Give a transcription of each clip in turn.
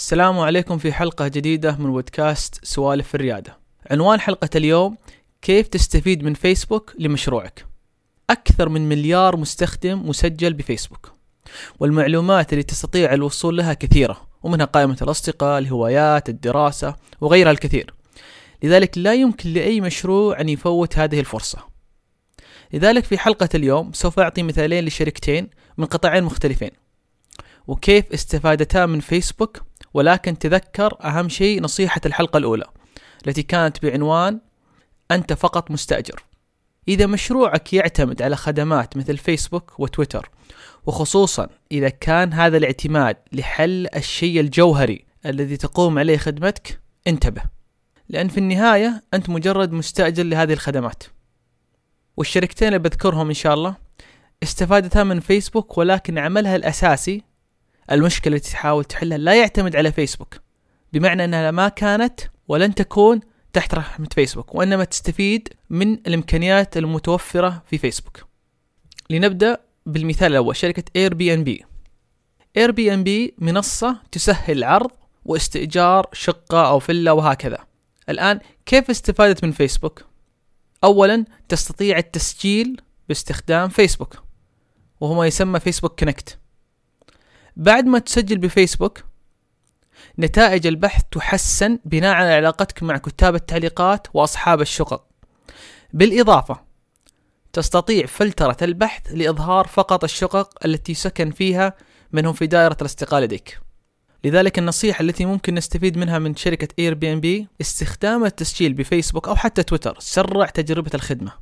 السلام عليكم في حلقة جديدة من بودكاست سوالف في الريادة. عنوان حلقة اليوم كيف تستفيد من فيسبوك لمشروعك. أكثر من مليار مستخدم مسجل بفيسبوك. والمعلومات اللي تستطيع الوصول لها كثيرة ومنها قائمة الأصدقاء، الهوايات، الدراسة وغيرها الكثير. لذلك لا يمكن لأي مشروع أن يفوت هذه الفرصة. لذلك في حلقة اليوم سوف أعطي مثالين لشركتين من قطاعين مختلفين. وكيف استفادتا من فيسبوك ولكن تذكر أهم شيء نصيحة الحلقة الأولى التي كانت بعنوان أنت فقط مستأجر. إذا مشروعك يعتمد على خدمات مثل فيسبوك وتويتر وخصوصا إذا كان هذا الاعتماد لحل الشيء الجوهري الذي تقوم عليه خدمتك انتبه لأن في النهاية أنت مجرد مستأجر لهذه الخدمات. والشركتين اللي بذكرهم إن شاء الله استفادتا من فيسبوك ولكن عملها الأساسي المشكلة التي تحاول تحلها لا يعتمد على فيسبوك. بمعنى أنها ما كانت ولن تكون تحت رحمة فيسبوك وإنما تستفيد من الإمكانيات المتوفرة في فيسبوك. لنبدأ بالمثال الأول شركة اير بي ان بي اير بي ان بي منصة تسهل عرض واستئجار شقة أو فيلا وهكذا. الآن كيف استفادت من فيسبوك؟ أولا تستطيع التسجيل باستخدام فيسبوك وهو ما يسمى Facebook Connect. بعد ما تسجل بفيسبوك نتائج البحث تحسن بناء على علاقتك مع كتاب التعليقات وأصحاب الشقق. بالإضافة تستطيع فلترة البحث لإظهار فقط الشقق التي سكن فيها منهم في دائرة الأصدقاء لديك لذلك النصيحة التي ممكن نستفيد منها من شركة Airbnb استخدام التسجيل بفيسبوك أو حتى تويتر سرع تجربة الخدمة.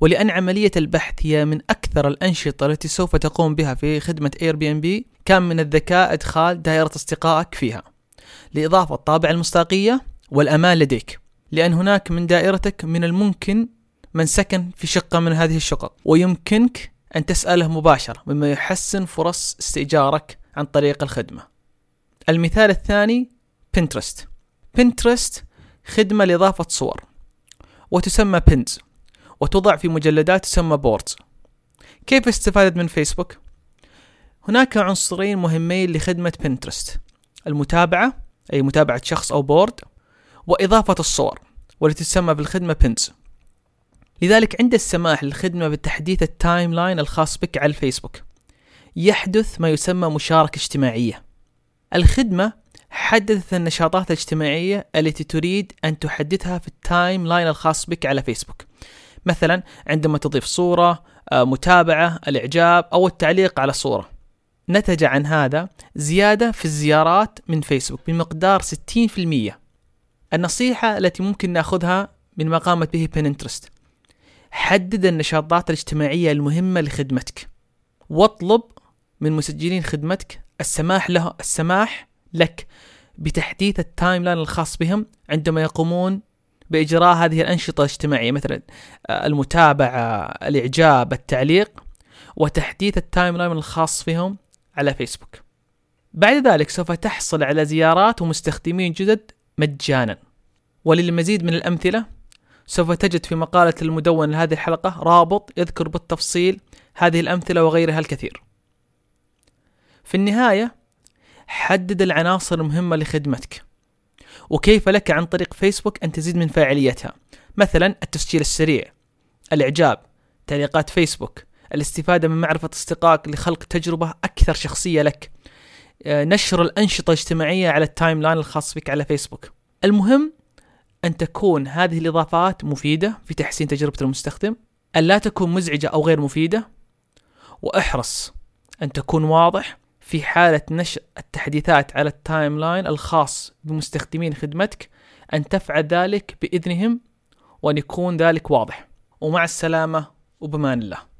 ولأن عملية البحث هي من أكثر الأنشطة التي سوف تقوم بها في خدمة Airbnb كان من الذكاء إدخال دائرة أصدقائك فيها؟ لإضافة طابع المصداقية والأمان لديك لأن هناك من دائرتك من الممكن من سكن في شقة من هذه الشقق ويمكنك أن تسأله مباشرة مما يحسن فرص استئجارك عن طريق الخدمة. المثال الثاني Pinterest Pinterest خدمة لإضافة صور وتسمى pins وتوضع في مجلدات تسمى boards كيف استفادت من فيسبوك؟ هناك عنصرين مهمين لخدمة Pinterest المتابعة أي متابعة شخص أو board وإضافة الصور والتي تسمى بالخدمة pins لذلك عند السماح للخدمة بتحديث ال timeline الخاص بك على الفيسبوك. يحدث ما يسمى مشاركة اجتماعية. الخدمة حددت النشاطات الاجتماعية التي تريد أن تحدثها في ال timeline الخاص بك على فيسبوك. مثلا عندما تضيف صورة آه، متابعة الإعجاب أو التعليق على صورة. نتج عن هذا زيادة في الزيارات من فيسبوك بمقدار 60% النصيحة التي ممكن نأخذها من ما قامت به Pinterest حدد النشاطات الاجتماعية المهمة لخدمتك. واطلب من مسجلين خدمتك السماح له السماح لك بتحديث ال timeline الخاص بهم عندما يقومون بإجراء هذه الأنشطة الاجتماعية مثلا آه، المتابعة الإعجاب التعليق وتحديث ال timeline الخاص فيهم على فيسبوك. بعد ذلك سوف تحصل على زيارات ومستخدمين جدد مجانا. وللمزيد من الأمثلة سوف تجد في مقالة المدون لهذه الحلقة رابط يذكر بالتفصيل هذه الأمثلة وغيرها الكثير. في النهاية حدد العناصر المهمة لخدمتك. وكيف لك عن طريق فيسبوك أن تزيد من فاعليتها؟ مثلا التسجيل السريع الإعجاب تعليقات فيسبوك الاستفادة من معرفة أصدقائك لخلق تجربة أكثر شخصية لك. آه، نشر الأنشطة الاجتماعية على ال timeline الخاص بك على فيسبوك. المهم أن تكون هذه الإضافات مفيدة في تحسين تجربة المستخدم أن لا تكون مزعجة أو غير مفيدة وأحرص أن تكون واضح في حالة نشر التحديثات على ال timeline الخاص بمستخدمين خدمتك أن تفعل ذلك بإذنهم وأن يكون ذلك واضح. ومع السلامة وبأمان الله.